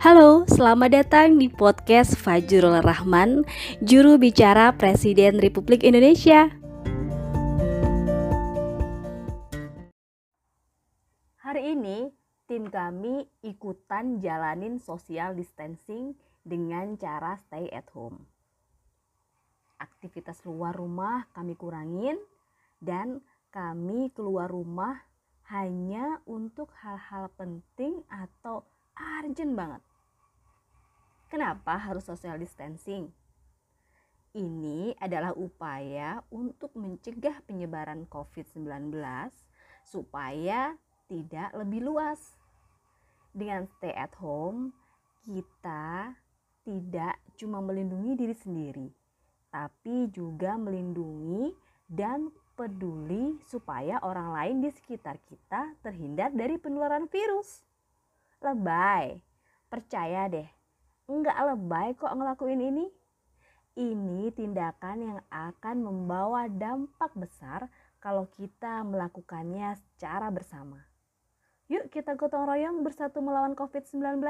Halo, selamat datang di podcast Fajrul Rahman, juru bicara Presiden Republik Indonesia. Hari ini, tim kami ikutan jalanin social distancing dengan cara stay at home. Aktivitas luar rumah kami kurangin dan kami keluar rumah hanya untuk hal-hal penting atau urgent banget. Kenapa harus social distancing? Ini adalah upaya untuk mencegah penyebaran COVID-19 supaya tidak lebih luas. Dengan stay at home, kita tidak cuma melindungi diri sendiri, tapi juga melindungi dan peduli supaya orang lain di sekitar kita terhindar dari penularan virus. Lebay, percaya deh, Enggak lebay kok ngelakuin ini. Ini tindakan yang akan membawa dampak besar kalau kita melakukannya secara bersama. Yuk kita gotong royong bersatu melawan COVID-19.